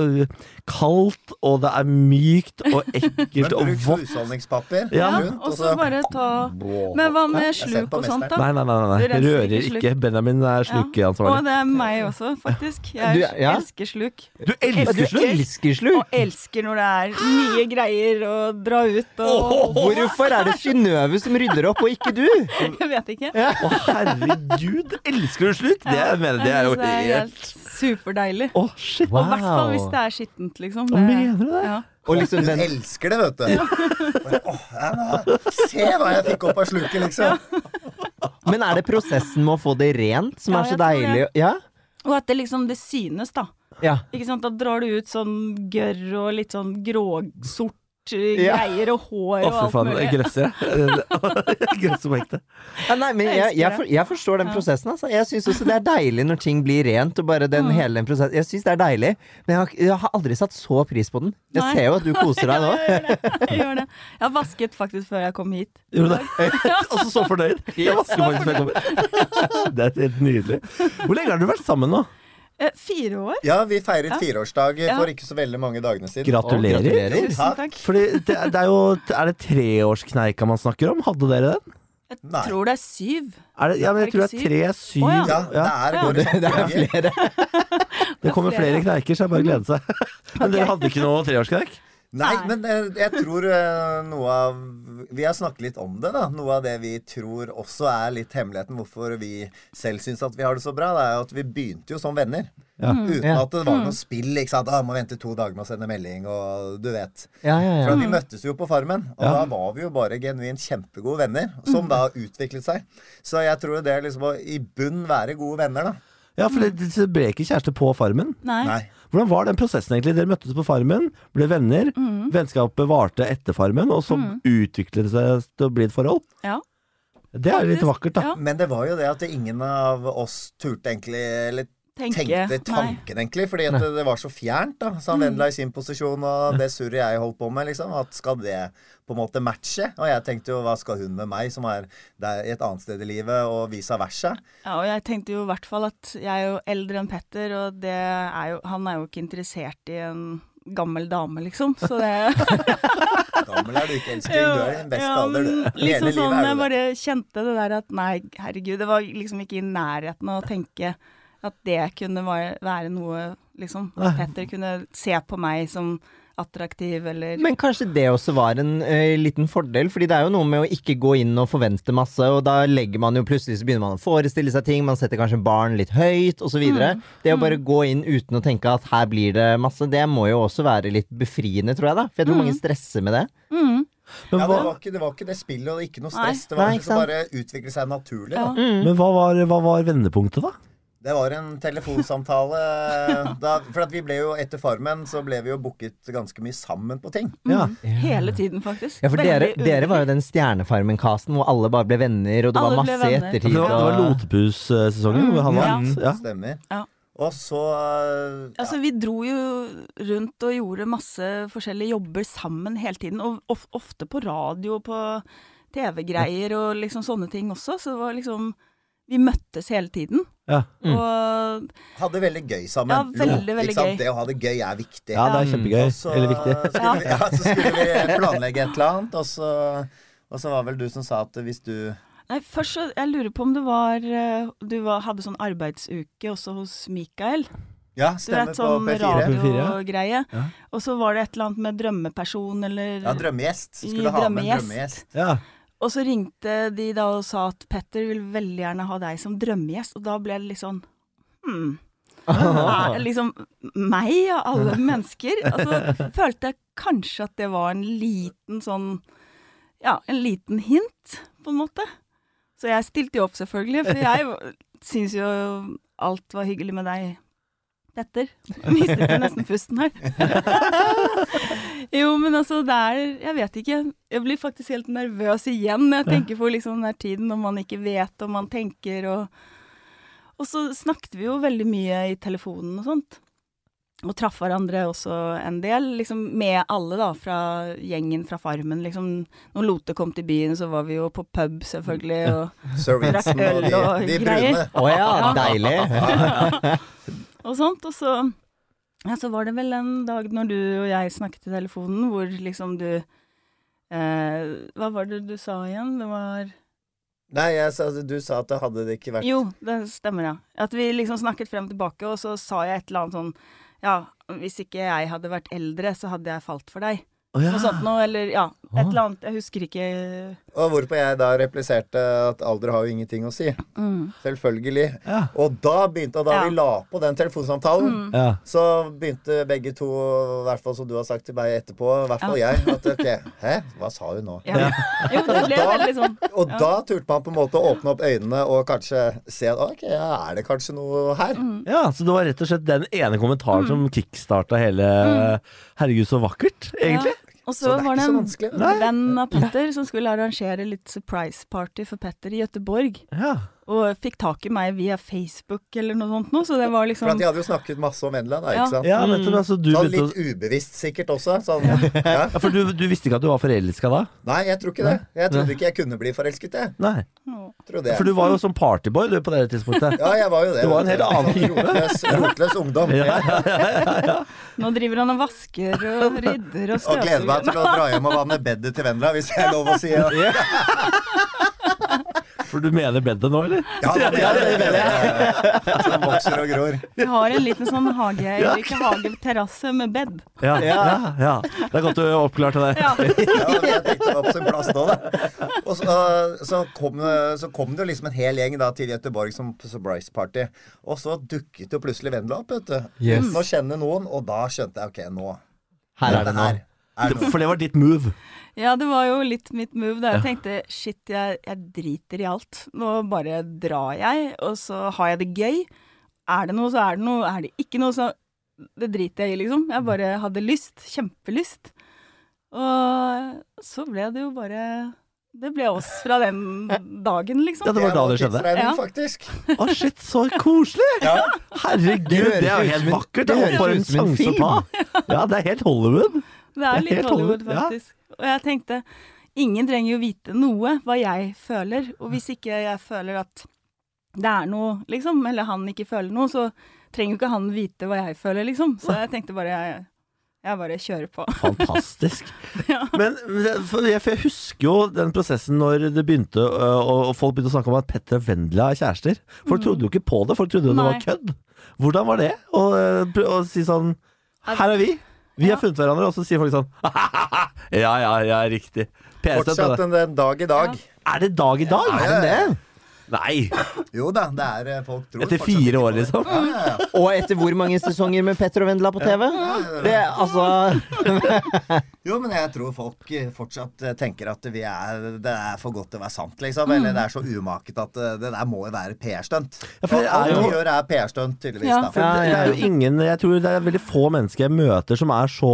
kaldt, og det er mykt og ekkelt og bruk husholdningspapir Ja, rundt, Og så bare ta Men hva med sluk og sånt, da? Nei, nei, nei, nei, nei. rører ikke. Benjamin er Ja. Og det er meg også, faktisk. Jeg Du- ja. elsker sluk. Du elsker Du sluk! elsker sluk! Og elsker når det er mye greier å dra ut og Hvorfor er det Synnøve som rydder opp, og ikke du? Jeg vet ikke. Å, herregud! Elsker du sluk? Det, jeg mener, det er jo synes det er helt helt superdeilig. Å, shit. Og i hvert fall hvis det er skittent, liksom. Det- mener du det? Ja. Og liksom Hun den elsker det, vet du. Åh, ja, nå, se hva jeg fikk opp av sluket, liksom. Men er det prosessen med å få det rent som Ja, er så jeg tror deilig? det. Ja? Og at det liksom det synes, da. Ja. Ikke sant? Da drar du ut sånn gørr og litt sånn gråsort. Greier og hår og alt mulig. Grøsser. Grøsser på ekte. Ja, nei, men Jeg jeg, for, jeg forstår den prosessen. Altså. Jeg syns også det er deilig når ting blir rent. Og bare den, Mm. hele den prosessen Jeg syns det er deilig, men jeg har, jeg har aldri satt så pris på den. Jeg Nei. ser jo at du koser deg nå. Jeg gjør det. Jeg har vasket faktisk før jeg kom hit. Gjorde du det? Altså så fornøyd. Jeg vasker faktisk før jeg kommer. Det er helt nydelig. Hvor lenge har dere vært sammen nå? Eh, fire år? Ja, vi feiret Ja. fireårsdag Ja. for ikke så veldig mange dagene siden. Gratulerer. Gratulerer. Tusen takk. Fordi det, det er jo Er det treårskneika man snakker om? Hadde dere den? Jeg Nei. tror det er syv. Er det, ja, men jeg tror det er tre, syv oh, Ja, ja. det er, Det, det er flere. Det kommer flere flere. kneiker, så jeg bare gleder seg. Men dere hadde ikke noe treårskneik? Nei, men eh, jeg tror eh, noe av Vi har snakket litt om det, da. Noe av det vi tror også er litt hemmeligheten hvorfor vi selv syns at vi har det så bra, det er jo at vi begynte jo som venner. Ja. Uten Ja. at det var noe spill. ikke sant? Ah, må vente to dager med å sende melding, og du vet. Ja, ja, For Vi møttes jo på Farmen, og Ja. da var vi jo bare genuint kjempegode venner. Som da utviklet seg. Så jeg tror det er liksom å i bunn være gode venner, da. Ja, for det det ble ikke kjæreste på Farmen. Nei. Nei. Hvordan var den prosessen egentlig? Dere møttes på Farmen, ble venner. Vennskapet varte etter Farmen, og så utviklet det seg til å bli et forhold. Ja. Det er litt vakkert, da. ja. Men det var jo det at ingen av oss turte egentlig Eller Tenke. tenkte Nei. tanken, egentlig. Fordi at det, det var så fjernt, da. Så han Vendela i sin posisjon, og det surret jeg holdt på med, liksom. At skal det på en måte matche? Og jeg tenkte jo hva skal hun med meg, som er der et annet sted i livet, og vice versa? Ja, og jeg tenkte jo i hvert fall at jeg er jo eldre enn Petter, og det er jo, han er jo ikke interessert i en gammel dame, liksom. Så det Gammel er du ikke, elskling. Du er i din beste Ja, alder, du. Hele Liksom livet sånn, er jeg du det. bare kjente det der at nei, herregud, det var liksom ikke i nærheten av å tenke at det kunne være, noe liksom At Petter kunne se på meg som attraktiv, eller Men kanskje det også var en eh, liten fordel, fordi det er jo noe med å ikke gå inn og forvente masse, og da legger man jo plutselig så begynner man å forestille seg ting, man setter kanskje barn litt høyt, osv. Mm. Det å bare gå inn uten å tenke at her blir det masse, det må jo også være litt befriende, tror jeg, da. For jeg tror mange stresser med det. mm, Men, Ja, det var, ikke, det var ikke det spillet, og ikke noe Nei. stress. Det var Nei, ikke liksom sant? bare utvikle seg naturlig. ja. Mm. men hva, var, hva var vendepunktet, da? Det var en telefonsamtale. Da, for at vi ble jo etter Farmen så ble vi jo booket ganske mye sammen på ting. Ja. mm, hele tiden, faktisk. Ja, for dere, dere var jo den Stjernefarmen-casten hvor alle bare ble venner, og det Alle var masse ettertid. Det var, det var Lotepus-sesongen, hvor han Mm, vant. Ja. Stemmer. Ja. Og så ja, Altså, vi dro jo rundt og gjorde masse forskjellige jobber sammen hele tiden, og of ofte på radio og på TV-greier og liksom sånne ting også, så det var liksom Vi møttes hele tiden, Ja. Mm. og hadde veldig gøy sammen. Ja, veldig, veldig ikke sant? gøy. Det å ha det gøy er viktig. ja, det er kjempegøy. Så Eller viktig. Skulle vi, ja, så skulle vi planlegge et eller annet, og så, og så var vel du som sa at hvis du Nei, først så Jeg lurer på om du var eh, Du var, hadde sånn arbeidsuke også hos Mikael. Ja, stemmer vet, på sånn P4. radiogreie. Ja. Og så var det et eller annet med drømmeperson, eller Ja, drømmegjest. Skulle ha med en drømmegjest. Ja. Og så ringte de da og sa at Petter vil veldig gjerne ha deg som drømmegjest, og da ble det litt sånn Hm. Er liksom meg av alle mennesker? Altså følte jeg kanskje at det var en liten sånn Ja, en liten hint, på en måte. Så jeg stilte jo opp, selvfølgelig, for jeg syns jo alt var hyggelig med deg. Petter. Mistet nesten pusten her. jo, men altså, det er Jeg vet ikke. Jeg blir faktisk helt nervøs igjen når jeg tenker på liksom den der tiden når man ikke vet og man tenker og Og så snakket vi jo veldig mye i telefonen og sånt. Og traff hverandre også en del, liksom med alle da, fra gjengen fra Farmen. Liksom, når Lote kom til byen, så var vi jo på pub, selvfølgelig. Og, drakk øl og de, og de greier. Å oh, ja, deilig. og sånt. Og så, ja, så var det vel en dag når du og jeg snakket i telefonen, hvor liksom du eh, Hva var det du sa igjen? Det var Nei, sa, du sa at det hadde det ikke vært Jo, det stemmer, ja. At vi liksom snakket frem og tilbake, og så sa jeg et eller annet sånn Ja, hvis ikke jeg hadde vært eldre, så hadde jeg falt for deg. Å ja. Noe sånt noe, eller ja. Et eller annet. Jeg husker ikke Og hvorpå jeg da repliserte at alder har jo ingenting å si. mm. Selvfølgelig. Ja. Og da begynte, og da Ja. vi la på den telefonsamtalen, Ja. så begynte begge to, i hvert fall som du har sagt til meg etterpå, i hvert fall jeg, at ok, hæ, hva sa hun nå? Ja. Jo, det ble Da- veldig sånn Og da turte man på en måte å åpne opp øynene og kanskje se at ok, ja, er det kanskje noe her? Mm. ja, så det var rett og slett den ene kommentaren som kickstarta hele Herregud, så vakkert, egentlig. Og Så så det var det en venn av Petter som skulle arrangere litt surprise party for Petter i Gøteborg. Ja. Og fikk tak i meg via Facebook eller noe sånt noe, så det var For liksom at de hadde jo snakket masse om Vendela, da, Ja. ikke sant? ja, nettopp. Altså, du Sånn litt ubevisst sikkert også. Sånn, ja. ja, For du, du visste ikke at du var forelska da? Nei, jeg tror ikke det. Jeg trodde ikke jeg kunne bli forelsket, jeg. Nei. Jeg. For du var jo som partyboy du på det tidspunktet. Ja, jeg var jo det. Du var en helt annen. Rotløs, rotløs ungdom. Ja, ja, ja, ja. Nå driver han og vasker og rydder og Og gleder meg til å dra hjem og vanne bedet til Vendela, hvis jeg er lov å si. Ja, For du mener bedet nå, eller? ja, det er det, det, det. Som vokser og gror. Vi har en liten sånn hage, eller ikke hage, terrasse med bed. Ja, ja, ja. Det er godt du oppklarte det. Ja. Ja, jeg tenkte det var på sin plass nå, da. Og så, så, kom, så kom det jo liksom en hel gjeng da til Göteborg som surprise party. Og så dukket jo plutselig Vendela opp, vet du. Yes. Nå kjenner noen. Og da skjønte jeg ok, nå Her er det nå. her er det. For det var ditt move. Ja, det var jo litt mitt move. Da jeg tenkte shit, jeg, jeg driter i alt. Nå bare drar jeg, og så har jeg det gøy. Er det noe, så er det noe. Er det ikke noe, så det driter jeg i, liksom. Jeg bare hadde lyst. Kjempelyst. Og så ble det jo bare Det ble oss fra den dagen, liksom. Ja, det var da det skjedde. Ja. faktisk. Å, shit, så koselig! Ja. Herregud, Det det er jo helt vakkert. det er høres ut en som en sjanse å ta. Ja, det er helt Hollywood. Det er Det er litt Hollywood, faktisk. ja. Og jeg tenkte ingen trenger jo vite noe hva jeg føler. Og hvis ikke jeg føler at det er noe, liksom, eller han ikke føler noe, så trenger jo ikke han vite hva jeg føler, liksom. Så jeg tenkte bare jeg, jeg bare kjører på. Fantastisk. Ja. Men for jeg, for jeg husker jo den prosessen når det begynte og folk begynte å snakke om at Petter og Vendela er kjærester. Folk trodde jo ikke på det, folk trodde det var kødd. Hvordan var det å, å si sånn Her er vi. Vi har funnet hverandre, og så sier folk sånn Ja, ja, ja, riktig. Fortsatt en, dag i dag. Er det dag i dag? Er det det? Nei! Jo da, det er eh, folk tror Etter fire år, liksom? Ja, ja, ja. Og etter hvor mange sesonger med Petter og Vendela på TV? Det, altså Jo, men jeg tror folk eh, fortsatt eh, tenker at vi er, det er for godt til å være sant, liksom. Eller det er så umaket at det der må jo være PR-stunt. Ja, for det er Alt jo- vi gjør, er PR-stunt, tydeligvis. Ja, da. For det, det er jo ingen Jeg tror det er veldig få mennesker jeg møter som er så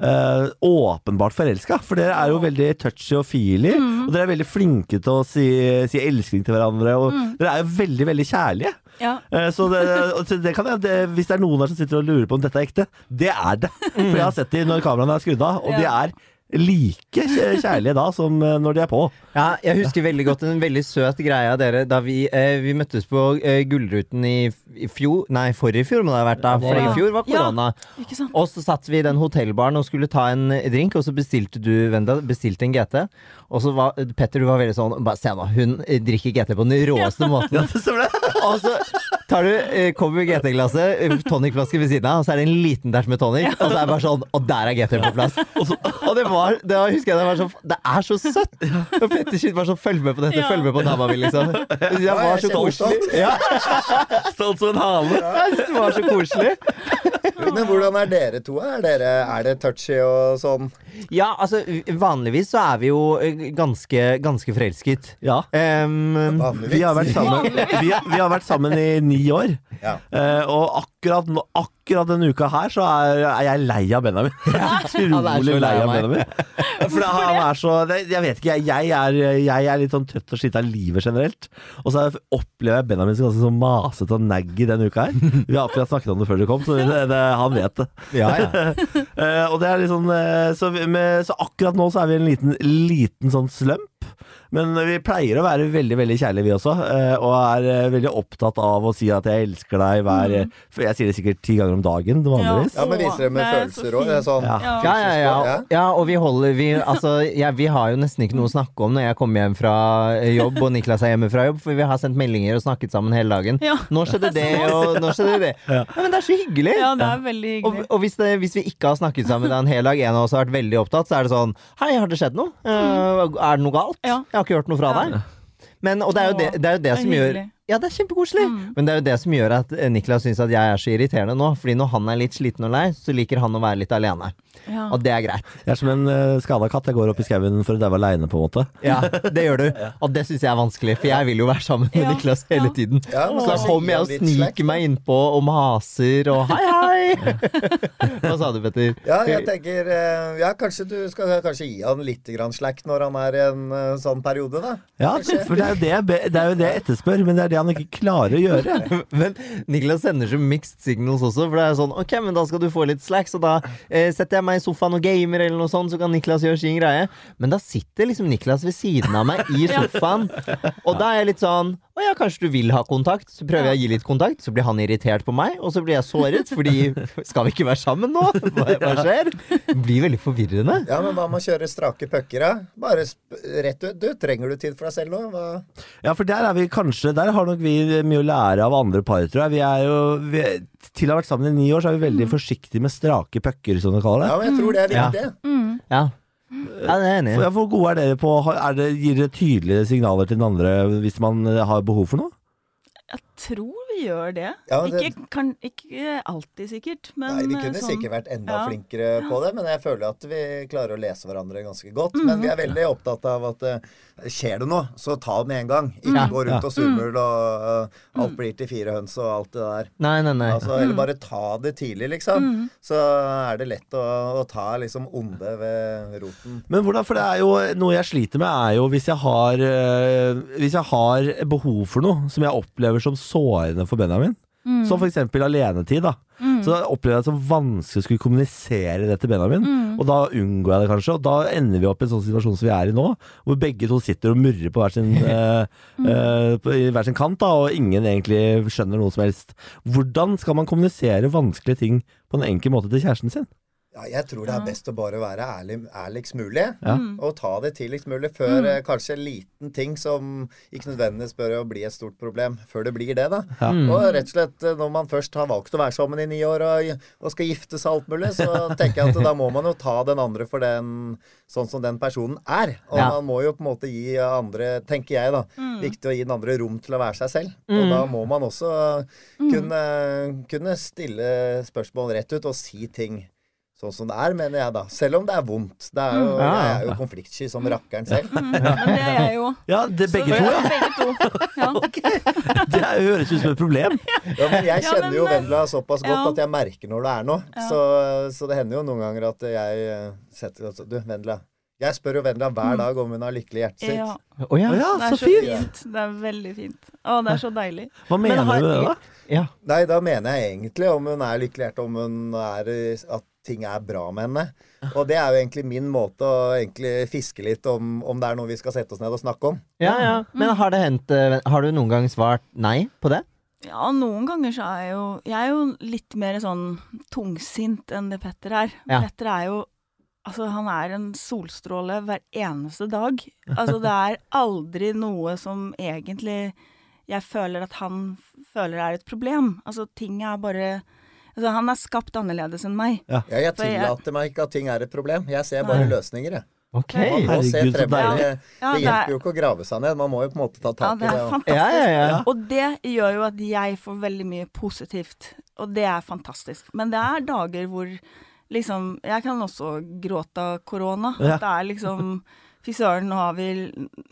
eh, åpenbart forelska. For dere er jo veldig touchy og feely, og dere er veldig flinke til å si, si elskning til hverandre. Og dere er jo veldig, veldig kjærlige. Ja. Uh, så det, det kan jeg, det, hvis det er noen her som sitter og lurer på om dette er ekte, det er det. For jeg har sett dem når kameraene er skrudd av, og de er like kjæ- kjærlige da som eh, når de er på. Ja, jeg husker veldig godt en veldig søt greie av dere da vi, eh, vi møttes på eh, Gullruten i, i fjor Nei, forrige fjor må det ha vært, da. For i fjor var Ja. korona. Ikke sant? Og så satt vi i den hotellbaren og skulle ta en drink, og så bestilte du, Wenda, bestilte en GT. Og så var Petter, du var veldig sånn Bare se nå, hun eh, drikker GT på den råeste måten. det stemmer det. Og så tar du eh, kommer GT-glasset, eh, tonicflaske ved siden av, og så er det en liten dash med tonic, og så er det bare sånn Og der er GT på plass. Og det var Det var, husker jeg det var så Det er så søtt! Og Petter Skyld var sånn Følg med på dette, Ja. følg med på dama mi, liksom. Det var så koselig. Ja, Stolt som en hale. jeg det var så koselig. Men hvordan er dere to? Er, dere, er det touchy og sånn? Ja, altså vanligvis så er vi jo ganske, ganske forelsket. Ja. Um, Vi har vært sammen, vi har, vi har vært sammen i ni år. Ja. Uh, og akkurat, nå, akkurat denne uka her så er, er jeg lei av Benjamin. Jeg er Utrolig lei av. Benjamin. For han er så det, Jeg vet ikke, jeg, jeg, er, jeg er litt sånn trøtt og sliten av livet generelt. Og så opplever jeg Benjamin som ganske sånn masete og naggy denne uka her. Vi har akkurat snakket om det før du kom, så det, det, han vet det. ja, ja. uh, og det er litt sånn eh, så, med, så akkurat nå så er vi i en liten, liten sånn slump. Men vi pleier å være veldig veldig kjærlige, vi også. eh, Og er eh, veldig opptatt av å si at jeg elsker deg hver mm. jeg sier det sikkert ti ganger om dagen vanligvis. Ja, men viser det med Det er følelser òg? Sånn, Ja. Ja. Ja, ja, og vi holder vi, altså, ja, vi har jo nesten ikke noe å snakke om når jeg kommer hjem fra jobb og Niklas er hjemme fra jobb, for vi har sendt meldinger og snakket sammen hele dagen. Ja. Nå skjedde det, og nå skjedde det. Ja, Men det er så hyggelig! Ja, det er veldig hyggelig. og hvis, det, hvis vi ikke har snakket sammen en hel dag, en av oss har vært veldig opptatt, så er det sånn Hei, har det skjedd noe? Uh, er det noe galt? Ja. Jeg har ikke hørt noe fra deg. Men, og det er jo det, det, er jo det Det er som gjør. Ja, det er kjempekoselig. Mm. Men det er jo det som gjør at eh, Niklas syns at jeg er så irriterende nå. Fordi når han er litt sliten og lei, så liker han å være litt alene. Ja. Og det er greit. Jeg er som en uh, skada katt. Jeg går opp i skauen for å daue aleine, på en måte. Ja, det gjør du. Og det syns jeg er vanskelig, for jeg vil jo være sammen med Ja, Niklas hele ja. tiden. Ja, Så da kommer jeg og sniker meg innpå og maser og hei, hei! Hva sa du, Petter? Ja, jeg tenker eh, Ja, kanskje du skal kanskje gi han litt grann slack når han er i en sånn periode, da. Ja, for det er, jo det, jeg be- det er jo det jeg etterspør, men det er det han ikke klarer å gjøre. Men Niklas sender så mixed signals også, for det er sånn Ok, men da skal du få litt slacks, og da eh, setter jeg meg i sofaen og gamer, eller noe sånt, så kan Niklas gjøre sin greie. Men da sitter liksom Niklas ved siden av meg i sofaen, og da er jeg litt sånn Å ja, kanskje du vil ha kontakt? Så prøver jeg å gi litt kontakt, så blir han irritert på meg, og så blir jeg såret, fordi Skal vi ikke være sammen nå? Hva, hva skjer? Det blir veldig forvirrende. Ja, men hva med å kjøre strake pucker, da? Bare sp rett ut. Du, trenger du tid for deg selv nå? Hva? Ja, for der er vi kanskje Der har nok vi mye å lære av andre par, tror jeg. Vi er jo vi, Til å ha vært sammen i ni år, så er vi veldig forsiktige med strake pucker, som de kaller det. Ja, men jeg tror det er Ja. viktig. Ja. Ja, det er enig For, ja, hvor gode er dere på er det, Gir dere tydelige signaler til den andre hvis man eh, har behov for noe? Jeg tror vi gjør det. Ja, det- Ikke, kan, ikke alltid, sikkert, men Nei, vi eh, kunne sånn, sikkert vært enda ja. flinkere på det, men jeg føler at vi klarer å lese hverandre ganske godt. Mm. Men vi er veldig opptatt av at eh, skjer det noe, så ta det med en gang. Ikke Ja. gå rundt Ja. og surmul og uh, alt blir til fire høns og alt det der. Nei, nei, nei. Altså, eller bare ta det tidlig, liksom. Så er det lett å, å ta liksom onde ved roten. Men hvordan, for det er jo Noe jeg sliter med, er jo hvis jeg har øh, Hvis jeg har behov for noe som jeg opplever som sårende for Benjamin, som f.eks. alenetid, da. Så da opplever jeg det som vanskelig å skulle kommunisere det til Benjamin. Og da unngår jeg det kanskje, og da ender vi opp i en sånn situasjon som vi er i nå, hvor begge to sitter og murrer på hver sin, eh, eh, på, hver sin kant, da, og ingen egentlig skjønner noe som helst. Hvordan skal man kommunisere vanskelige ting på en enkel måte til kjæresten sin? Ja, jeg tror det er best å bare være ærlig, ærligst mulig. Ja. Og ta det tidligst mulig før mm. kanskje en liten ting som ikke nødvendigvis bør å bli et stort problem, før det blir det, da. Ja. Og rett og slett eh, når man først har valgt å være sammen i ni år og, og skal gifte seg alt mulig, så tenker jeg at da må man jo ta den andre for den sånn som den personen er. Og Ja. man må jo på en måte gi andre, tenker jeg da, viktig å gi den andre rom til å være seg selv. Og da må man også kunne, kunne stille spørsmål rett ut og si ting. Sånn som det er, mener jeg da. Selv om det er vondt. Det er jo, Ja, ja. jeg er jo konfliktsky som rakkeren selv. Men det er jeg jo. Ja, det begge Så- to, ja. Begge to. Ja. Det er- høres ut som et problem. Ja, men jeg Ja, kjenner men, jo Vendela såpass godt ja. at jeg merker når det er noe. Ja. Så, så det hender jo noen ganger at jeg eh, setter altså, Du, Vendela. Jeg spør jo Vendela hver dag om hun har lykkelig hjertet sitt. Ja, Oh, ja. Ja, det er så så fint. fint. Det er veldig fint. Å, det er så deilig. Hva mener men, du med det, da? Ja. Nei, da mener jeg egentlig om hun er lykkelig hjerte, om hun er at ting er bra med henne. Og det er jo egentlig min måte å egentlig fiske litt om, om det er noe vi skal sette oss ned og snakke om. Ja, ja. Men har det hendt eh, Har du noen gang svart nei på det? Ja, noen ganger så er jeg jo Jeg er jo litt mer sånn tungsint enn det Petter er. Ja. Petter er jo Altså, han er en solstråle hver eneste dag. Altså, det er aldri noe som egentlig jeg føler at han føler føler er et problem. Altså, ting er bare Altså, han er skapt annerledes enn meg. Ja, jeg tillater jeg- meg ikke at ting er et problem. Jeg ser bare Nei. løsninger, jeg. Ok. Herregud, så deilig. Det, Ja, det det er- hjelper jo ikke å grave seg ned. Man må jo på en måte ta tak i det Ja, det. er fantastisk. Ja, ja, ja. Og det gjør jo at jeg får veldig mye positivt, og det er fantastisk. Men det er dager hvor liksom Jeg kan også gråte av korona. Ja. At det er liksom Fy søren, nå har vi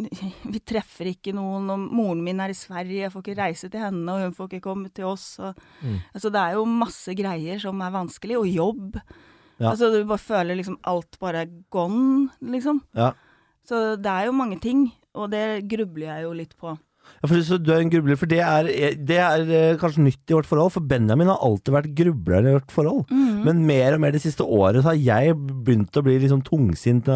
Vi treffer ikke noen, og moren min er i Sverige, jeg får ikke reise til henne, og hun får ikke komme til oss. Og, Mm. Altså, det er jo masse greier som er vanskelig, og jobb. Ja. Altså, du bare føler liksom alt bare er gone, liksom. Ja. Så det er jo mange ting, og det grubler jeg jo litt på. For så du er en grubler, for det er, det er eh, kanskje nytt i vårt forhold. For Benjamin har alltid vært grubler i vårt forhold. Mm. Men mer og mer det siste året så har jeg begynt å bli sånn tungsint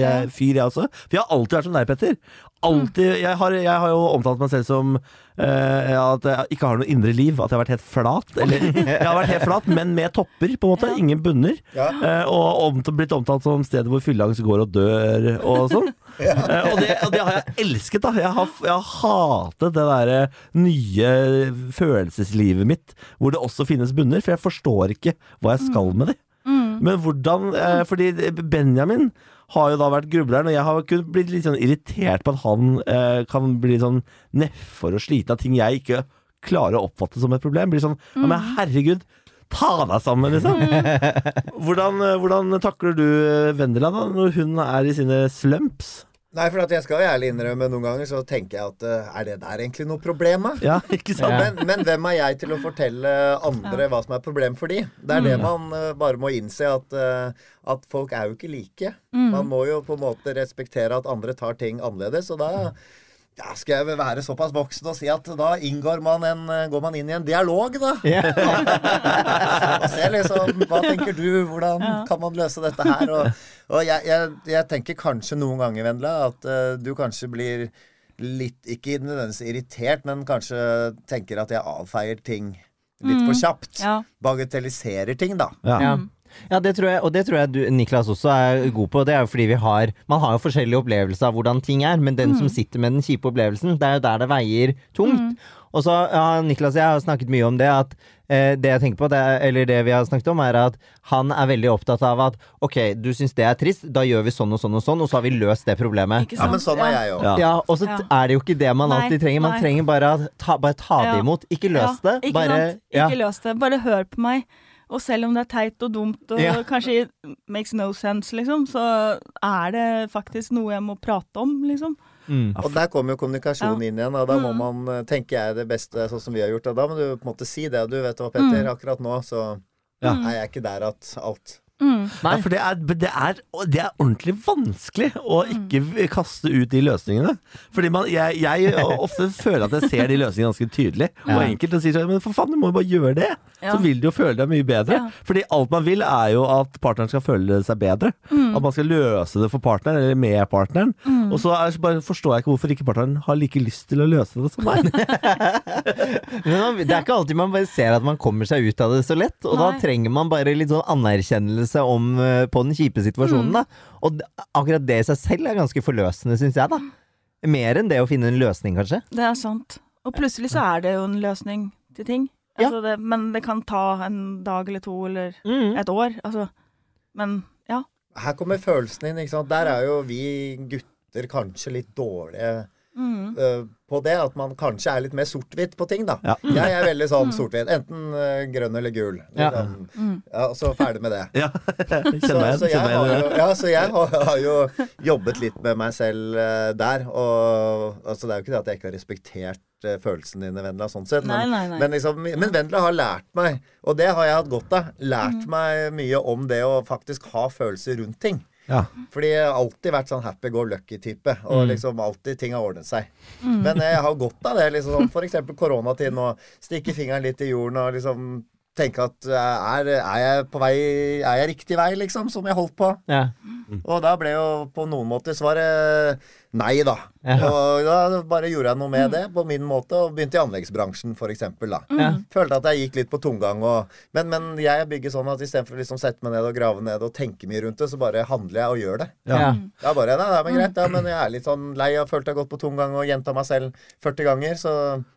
jeg, fyr, jeg også. For jeg har alltid vært som deg, Petter. Alltid, jeg, har, jeg har jo omtalt meg selv som uh, at jeg ikke har noe indre liv. At jeg har vært helt flat. Eller jeg har vært helt flat, men med topper, på en måte. Ingen bunner. Ja. Uh, og om, blitt omtalt som stedet hvor fylleangst går og dør og sånn. Eh, og, det, og det har jeg elsket, da. Jeg har, jeg har hatet det derre nye følelseslivet mitt, hvor det også finnes bunner. For jeg forstår ikke hva jeg skal med de. Men hvordan eh, Fordi Benjamin har jo da vært grubleren, og jeg har kunnet blitt litt sånn irritert på at han eh, kan bli sånn nedfor og sliten av ting jeg ikke klarer å oppfatte som et problem. Blir sånn Ja, men herregud, ta deg sammen, liksom. Hvordan, eh, hvordan takler du Vendela da, når hun er i sine slumps? Nei, for at jeg skal jo ærlig innrømme noen ganger så tenker jeg at eh, er det der egentlig noe problem, da? Ja, ikke sant? Ja. Men, men hvem er jeg til å fortelle andre hva som er problem for de? Det er det man uh, bare må innse, at, uh, at folk er jo ikke like. Man må jo på en måte respektere at andre tar ting annerledes, og da ja, skal jeg vel være såpass voksen og si at da inngår man en, går man inn i en dialog, da. og ser liksom Hva tenker du? Hvordan kan man løse dette her? Og, og jeg, jeg, jeg tenker kanskje noen ganger, Vendela, at uh, du kanskje blir litt Ikke nødvendigvis irritert, men kanskje tenker at jeg avfeier ting litt for kjapt. Ja. Bagatelliserer ting, da. Ja. Ja. Ja, det tror jeg, og det tror jeg du, Niklas også er god på. Det er jo fordi vi har Man har jo forskjellige opplevelser av hvordan ting er, men den som sitter med den kjipe opplevelsen, det er jo der det veier tungt. Og så ja, Niklas og jeg har snakket mye om det, at eh, det jeg tenker på, det er, eller det vi har snakket om, er at han er veldig opptatt av at ok, du syns det er trist, da gjør vi sånn og sånn og sånn, og så har vi løst det problemet. Ikke Ja, men sånn er jeg òg. Ja. Ja, og så Ja. er det jo ikke det man Nei, alltid trenger. Man nei. trenger bare, at ta, bare ta det imot. Ikke løs Ja, det. Ikke Bare, sant? ja. Ikke løs det. Bare hør på meg. Og selv om det er teit og dumt og Ja. kanskje makes no sense, liksom, så er det faktisk noe jeg må prate om, liksom. Mm. Og der kommer jo kommunikasjonen Ja. inn igjen, og da må Mm. man, tenke tenker jeg, det beste sånn som vi har gjort. Og da må du på en måte si det. Du vet hva, Petter, Mm. akkurat nå så Ja. er jeg ikke der at alt Mm. Ja, for det er, det, er, det er ordentlig vanskelig å ikke kaste ut de løsningene. Fordi man, jeg, jeg ofte føler at jeg ser de løsningene ganske tydelig og Ja. enkelt. Og sier sånn, men for faen, du må jo bare gjøre det. Ja. Så vil du jo føle deg mye bedre. Ja. Fordi alt man vil, er jo at partneren skal føle seg bedre. Mm. At man skal løse det for partneren, eller med partneren. Og så er, bare forstår jeg ikke hvorfor ikke partneren har like lyst til å løse det som meg. Men det er ikke alltid man bare ser at man kommer seg ut av det så lett, og da trenger man bare litt sånn anerkjennelse om, eh, på den kjipe situasjonen. Mm. Da. Og akkurat det i seg selv er ganske forløsende, syns jeg. da Mer enn det å finne en løsning, kanskje. Det er sant. Og plutselig så er det jo en løsning til ting. Ja. Altså det, men det kan ta en dag eller to eller Mm. et år. Altså. Men ja. Her kommer følelsen inn, ikke sant. Der er jo vi gutter kanskje litt dårlige Mm. eh, på det. At man kanskje er litt mer sort-hvitt på ting, da. Ja. Jeg er veldig sånn sort-hvitt. Enten uh, grønn eller gul. Ja. Liksom. Mm. Ja, og så ferdig med det. ja, kjenner Så, så jeg har jo, ja, så jeg har, har jo jobbet litt med meg selv uh, der. Og altså, det er jo ikke det at jeg ikke har respektert uh, følelsene dine, Vendela, sånn sett. Nei, Men, nei, nei. men, liksom, men Vendela har lært meg, og det har jeg hatt godt av, lært Mm. meg mye om det å faktisk ha følelser rundt ting. Ja. Fordi jeg har alltid vært sånn happy go lucky-type. Og liksom alltid ting har ordnet seg. Men jeg har godt av det. liksom F.eks. For eksempel koronatid. Stikke fingeren litt i jorden og liksom tenke at eh, er, er jeg på vei Er jeg riktig vei, liksom? Som jeg holdt på. Ja. Og da ble jo på noen måter svaret nei, da. Ja. Og da bare gjorde jeg noe med det på min måte, og begynte i anleggsbransjen, for eksempel, da. Ja. Følte at jeg gikk litt på tomgang. Og, men, men jeg bygger sånn at istedenfor å liksom sette meg ned og grave ned og tenke mye rundt det, så bare handler jeg og gjør det. Ja. Ja. Ja, bare, nei, nei, men greit, ja, men jeg er litt sånn lei og følte jeg har gått på tomgang og gjenta meg selv 40 ganger, så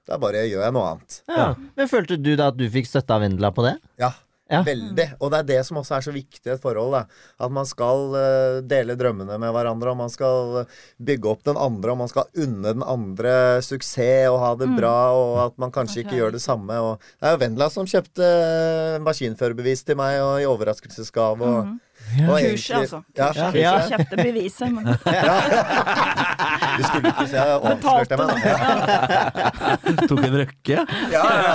da bare gjør jeg noe annet. Ja. Men følte du da at du fikk støtte av Vendela på det? Ja. Ja. Veldig. Og det er det som også er så viktig i et forhold. Da. At man skal uh, dele drømmene med hverandre, og man skal eh, bygge opp den andre, og man skal unne den andre suksess og ha det bra, og at man kanskje ikke gjør det samme. Og det er jo Vendela som kjøpte eh, maskinførerbevis til meg og i overraskelsesgave. Og, Mhm. Og Kurset, egentlig- altså. Ja, Kurset. Ja. Jeg kjøpte beviset, men Du skulle ikke se avslørte meg. da. Tok en røkke. Ja, ja.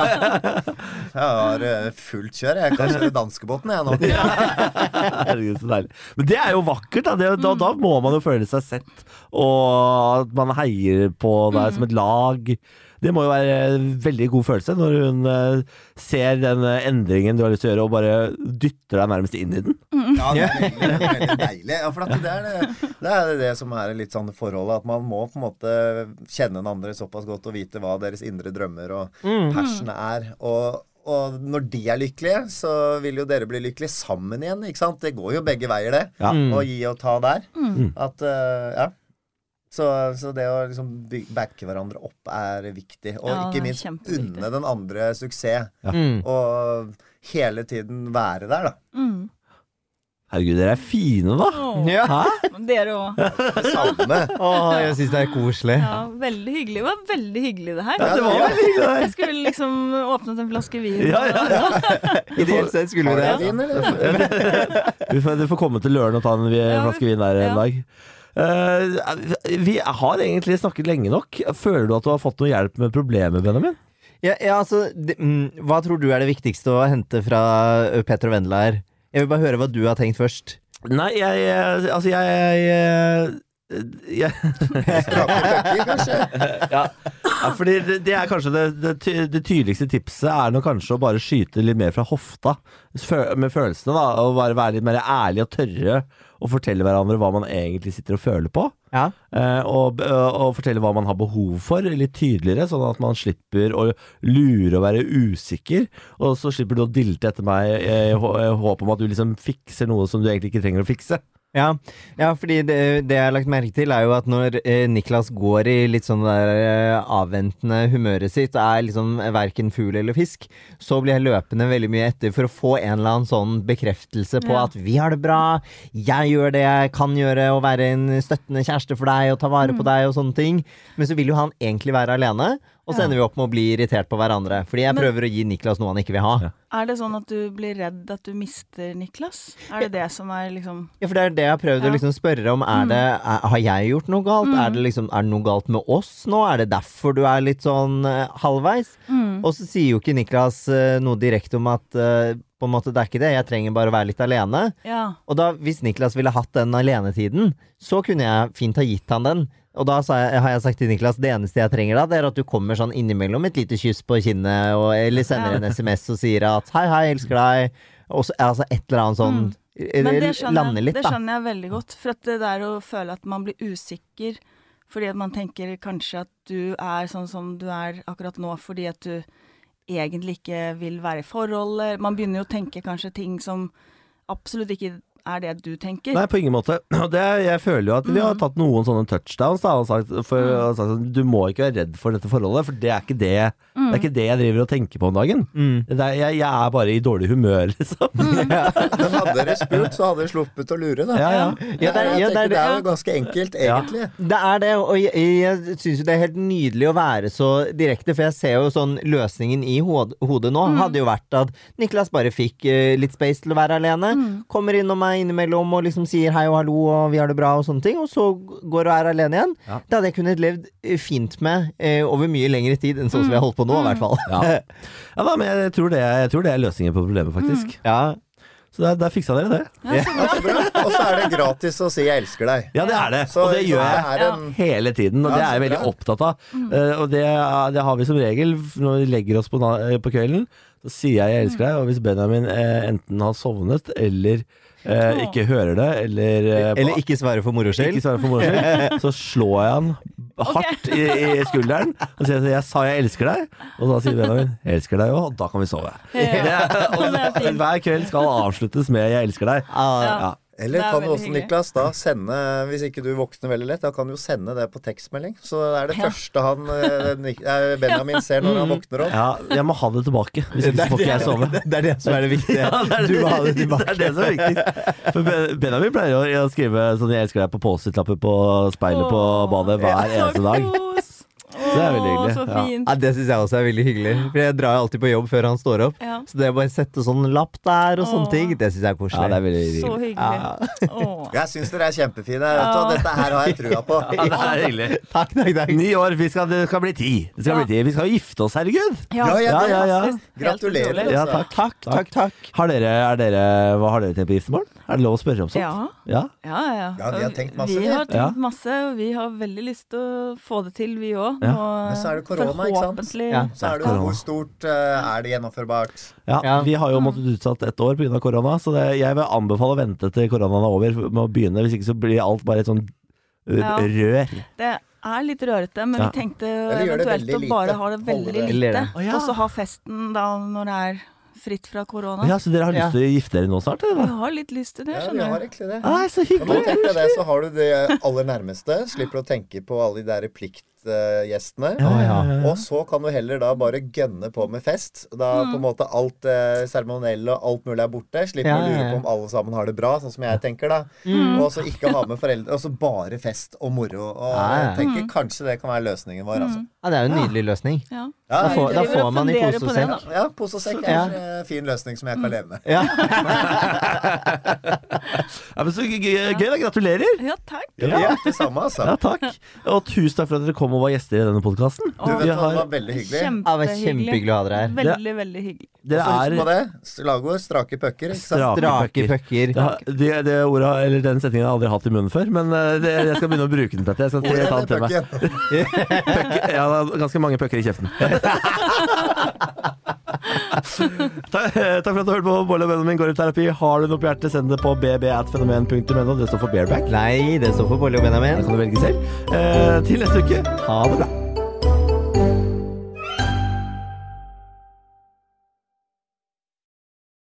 Jeg har eh, fullt kjør. Jeg kan kjøre danskebåten, jeg nå. Herregud, så deilig. Men det er jo vakkert. Da. Det, da, da må man jo føle seg sett, og at man heier på deg som et lag. Det må jo være en veldig god følelse når hun eh, ser den eh, endringen du har lyst til å gjøre, og bare dytter deg nærmest inn i den. Ja, det er veldig, veldig deilig. Ja, for at det, er det, det er det som er litt sånn forholdet. At man må på en måte kjenne den andre såpass godt og vite hva deres indre drømmer og passion er. Og, og når de er lykkelige, så vil jo dere bli lykkelige sammen igjen. ikke sant? Det går jo begge veier, det. Ja. Å gi og ta der. At, uh, ja. Så, så det å liksom backe hverandre opp er viktig. Og Ja, ikke minst unne den andre suksess. Mm. Og hele tiden være der, da. mm. Herregud, dere er fine, da. Åh, Ja. Hæ? men Dere òg. Samme. Åh, jeg syns det er koselig. Ja, veldig hyggelig. Det var veldig hyggelig, det her. Ja, det var veldig hyggelig. Jeg skulle liksom åpnet en flaske vin. Ja, ja, ja. Ideelt sett skulle vi det. du vin, eller? Du får, du får komme til Løren og ta en flaske vin der en ja. dag. Eh, vi har egentlig snakket lenge nok. Føler du at du har fått noe hjelp med problemet, Benjamin? Ja, ja, altså, de, mm, hva tror du er det viktigste å hente fra Petter og Vendela her? Jeg vil bare høre hva du har tenkt først. Nei, jeg jeg Altså, jeg, jeg, kanskje? ja. ja, fordi det, det er kanskje det, det, ty- det tydeligste tipset er nå kanskje å bare skyte litt mer fra hofta med følelsene, da. Og bare være litt mer ærlig og tørre å fortelle hverandre hva man egentlig sitter og føler på. Ja. Eh, og, og fortelle hva man har behov for, litt tydeligere, sånn at man slipper å lure og være usikker. Og så slipper du å dilte etter meg eh, i håp om at du liksom fikser noe som du egentlig ikke trenger å fikse. Ja, ja fordi det, det jeg har lagt merke til, er jo at når eh, Niklas går i litt sånn der eh, avventende humøret sitt, og er liksom verken fugl eller fisk, så blir jeg løpende veldig mye etter for å få en eller annen sånn bekreftelse på Ja. at vi har det bra, jeg gjør det jeg kan gjøre, og være en støttende kjæreste for deg, og ta vare på deg, og sånne ting. Men så vil jo han egentlig være alene, og så Ja. ender vi opp med å bli irritert på hverandre. Fordi jeg Men- prøver å gi Niklas noe han ikke vil ha. Ja. Er det sånn at du blir redd at du mister Niklas? Er det det som er liksom Ja, for det er det jeg har prøvd å liksom spørre om. Er det, er, har jeg gjort noe galt? Er, det liksom, er det noe galt med oss nå? Er det derfor du er litt sånn uh, halvveis? mm. Og så sier jo ikke Niklas uh, noe direkte om at eh, på en måte det er ikke det, jeg trenger bare å være litt alene. Ja. Og da, hvis Niklas ville hatt den alenetiden, så kunne jeg fint ha gitt han den. Og da sa jeg, har jeg sagt til Niklas det eneste jeg trenger da, det er at du kommer sånn innimellom et lite kyss på kinnet, og, eller sender en SMS og sier at hei, hei, elsker deg. Og så, altså et eller annet sånn mm. Men det skjønner, litt, det skjønner jeg veldig godt. For at det der å føle at man blir usikker fordi at man tenker kanskje at du er sånn som du er akkurat nå fordi at du egentlig ikke vil være i forhold. Man begynner jo å tenke kanskje ting som absolutt ikke er det du tenker. Nei, på ingen måte. Det, jeg føler jo at vi har tatt noen sånne touchdowns da, og sagt, for, og sagt du må ikke være redd for dette forholdet, for det er ikke det, det, er ikke det jeg driver og tenker på om dagen. Mm. Det er, jeg, jeg er bare i dårlig humør, liksom. Men hadde dere spurt, så hadde dere sluppet å lure, da. Ja, ja. Ja, det er- jeg ja, det er tenker det, det er jo ganske enkelt, Ja. egentlig. Det er det, og jeg, jeg syns jo det er helt nydelig å være så direkte, for jeg ser jo sånn løsningen i hodet nå hadde jo vært at Niklas bare fikk eh, litt space til å være alene. Kommer innom meg innimellom og liksom sier hei og hallo og vi har det bra og sånne ting, og så går og er alene igjen. Ja. Det hadde jeg kunnet levd eh, fint med eh, over mye lengre tid enn sånn som vi har holdt på nå, i hvert fall. Ja. ja da, men jeg tror, det, jeg tror det er løsningen på problemet, faktisk. Ja. Så der, der fiksa dere det. Ja, så Ja, så bra. Og så er det gratis å si 'jeg elsker deg'. Ja, det er det. Og det gjør jeg. Hele tiden, og det er jeg veldig opptatt av. Eh, og det, er- det har vi som regel når vi legger oss på, eh, på kvelden. Så sier jeg 'jeg elsker deg', og hvis Benjamin eh, enten har sovnet eller eh, ikke hører det, eller eh, Eller ikke svare for moro skyld. ikke svarer for moro skyld, så slår jeg han hardt i, i skulderen og sier at 'jeg sa jeg elsker deg', og da sier Benjamin 'jeg elsker deg òg', og da kan vi sove. Ja. Det er, og, Det er hver kveld skal avsluttes med 'jeg elsker deg'. Ah, Ja. Eller er kan du også, hyggelig. Niklas, da sende Hvis ikke du våkner veldig lett, da kan du jo sende det på tekstmelding. Så det er det Ja. første han eh, Benjamin ser når han våkner opp. ja, jeg må ha det tilbake, hvis ikke får ikke jeg sove. det, det er det som er det viktige. Ja, det er du må ha det tilbake. Det er det som er viktig. For Benjamin pleier å skrive sånn 'jeg elsker deg' på Post-It-lapper på speilet på badet hver eneste dag. Kos. Å, Det er veldig hyggelig. så Ja. fint. Ja, det syns jeg også er veldig hyggelig. For jeg drar jo alltid på jobb før han står opp. Ja. Så det å bare sette sånn lapp der og sånne Åh. ting, det syns jeg er Ja, det er veldig Så hyggelig. hyggelig. Åh. Jeg syns dere er kjempefine. Vet du, og dette her har jeg trua på. Ja, det er hyggelig. Takk, takk, takk. Ni år, vi skal, det skal bli ti. Det skal Ja. bli ti. Vi skal jo gifte oss, herregud! Ja, ja, Ja, ja, ja. Gratulerer. Ja, altså. takk. Takk, takk, takk. Har dere, er dere, hva har dere tenkt på giftermål? Er det lov å spørre om sånt? Ja. Ja? Ja, ja. Ja, vi har tenkt masse, Vi vi. har tenkt Ja. masse, og vi har veldig lyst til å få det til, vi òg. Ja. Men så er det korona, ikke sant? Ja. Så er det jo hvor stort eh, er det gjennomførbart? Ja, Ja. Vi har jo måttet utsatt ett år pga. korona, så det, jeg vil anbefale å vente til koronaen er over med å begynne. Hvis ikke så blir alt bare et sånn Ja. rør. Det er litt rørete, men Ja. vi tenkte eventuelt å bare ha det veldig lite. Og så ha festen da når det er fritt fra korona. Ja, Så dere har lyst Ja. til å gifte dere nå snart? Eller? Vi har litt lyst til det, Ja, vi skjønner har du. egentlig det. Ah, så hyggelig. nå tenker jeg det, så har du det aller nærmeste. Slipper å tenke på alle de der pliktgjestene. Ja, ja, ja, ja. Og så kan du heller da bare gønne på med fest. Da på en måte alt eh, seremonielle og alt mulig er borte. Slipper Ja, å lure på om alle sammen har det bra, sånn som jeg tenker da. Og så ikke ha med foreldre. Og så bare fest og moro. Og Ja, ja. jeg tenker kanskje det kan være løsningen vår, altså. Ja, det er jo en nydelig løsning. Ja. Ja, Da får, da får man i pose og sekk. ja, pose og sekk er en eh, fin løsning som jeg kan leve med. Ja. Ja, men så gøy, da. Gratulerer! ja, takk. Ja, det samme, altså. Ja, takk. Og tusen takk for at dere kom og var gjester i denne podkasten. Du vet hva, det var veldig hyggelig. Kjempehyggelig. kjempehyggelig å ha dere her. Veldig, veldig hyggelig. Det er... husk på det. Slagord strake pucker. Strake pucker. Det, det, det ordet, eller Den setningen har jeg aldri hatt i munnen før, men eh, det, jeg skal begynne å bruke den. Petter Jeg skal ta den til meg. Pucker- Ja, det er ganske mange pucker i kjeften. takk, takk for at du hørte på Bolle og Benjamin går i terapi. Har du noe på hjertet, send det på bb.fenomen.no. Det står for bareback. Nei, det står for Bolle og Benjamin. Det kan du velge selv. Eh, til neste uke, ha det bra.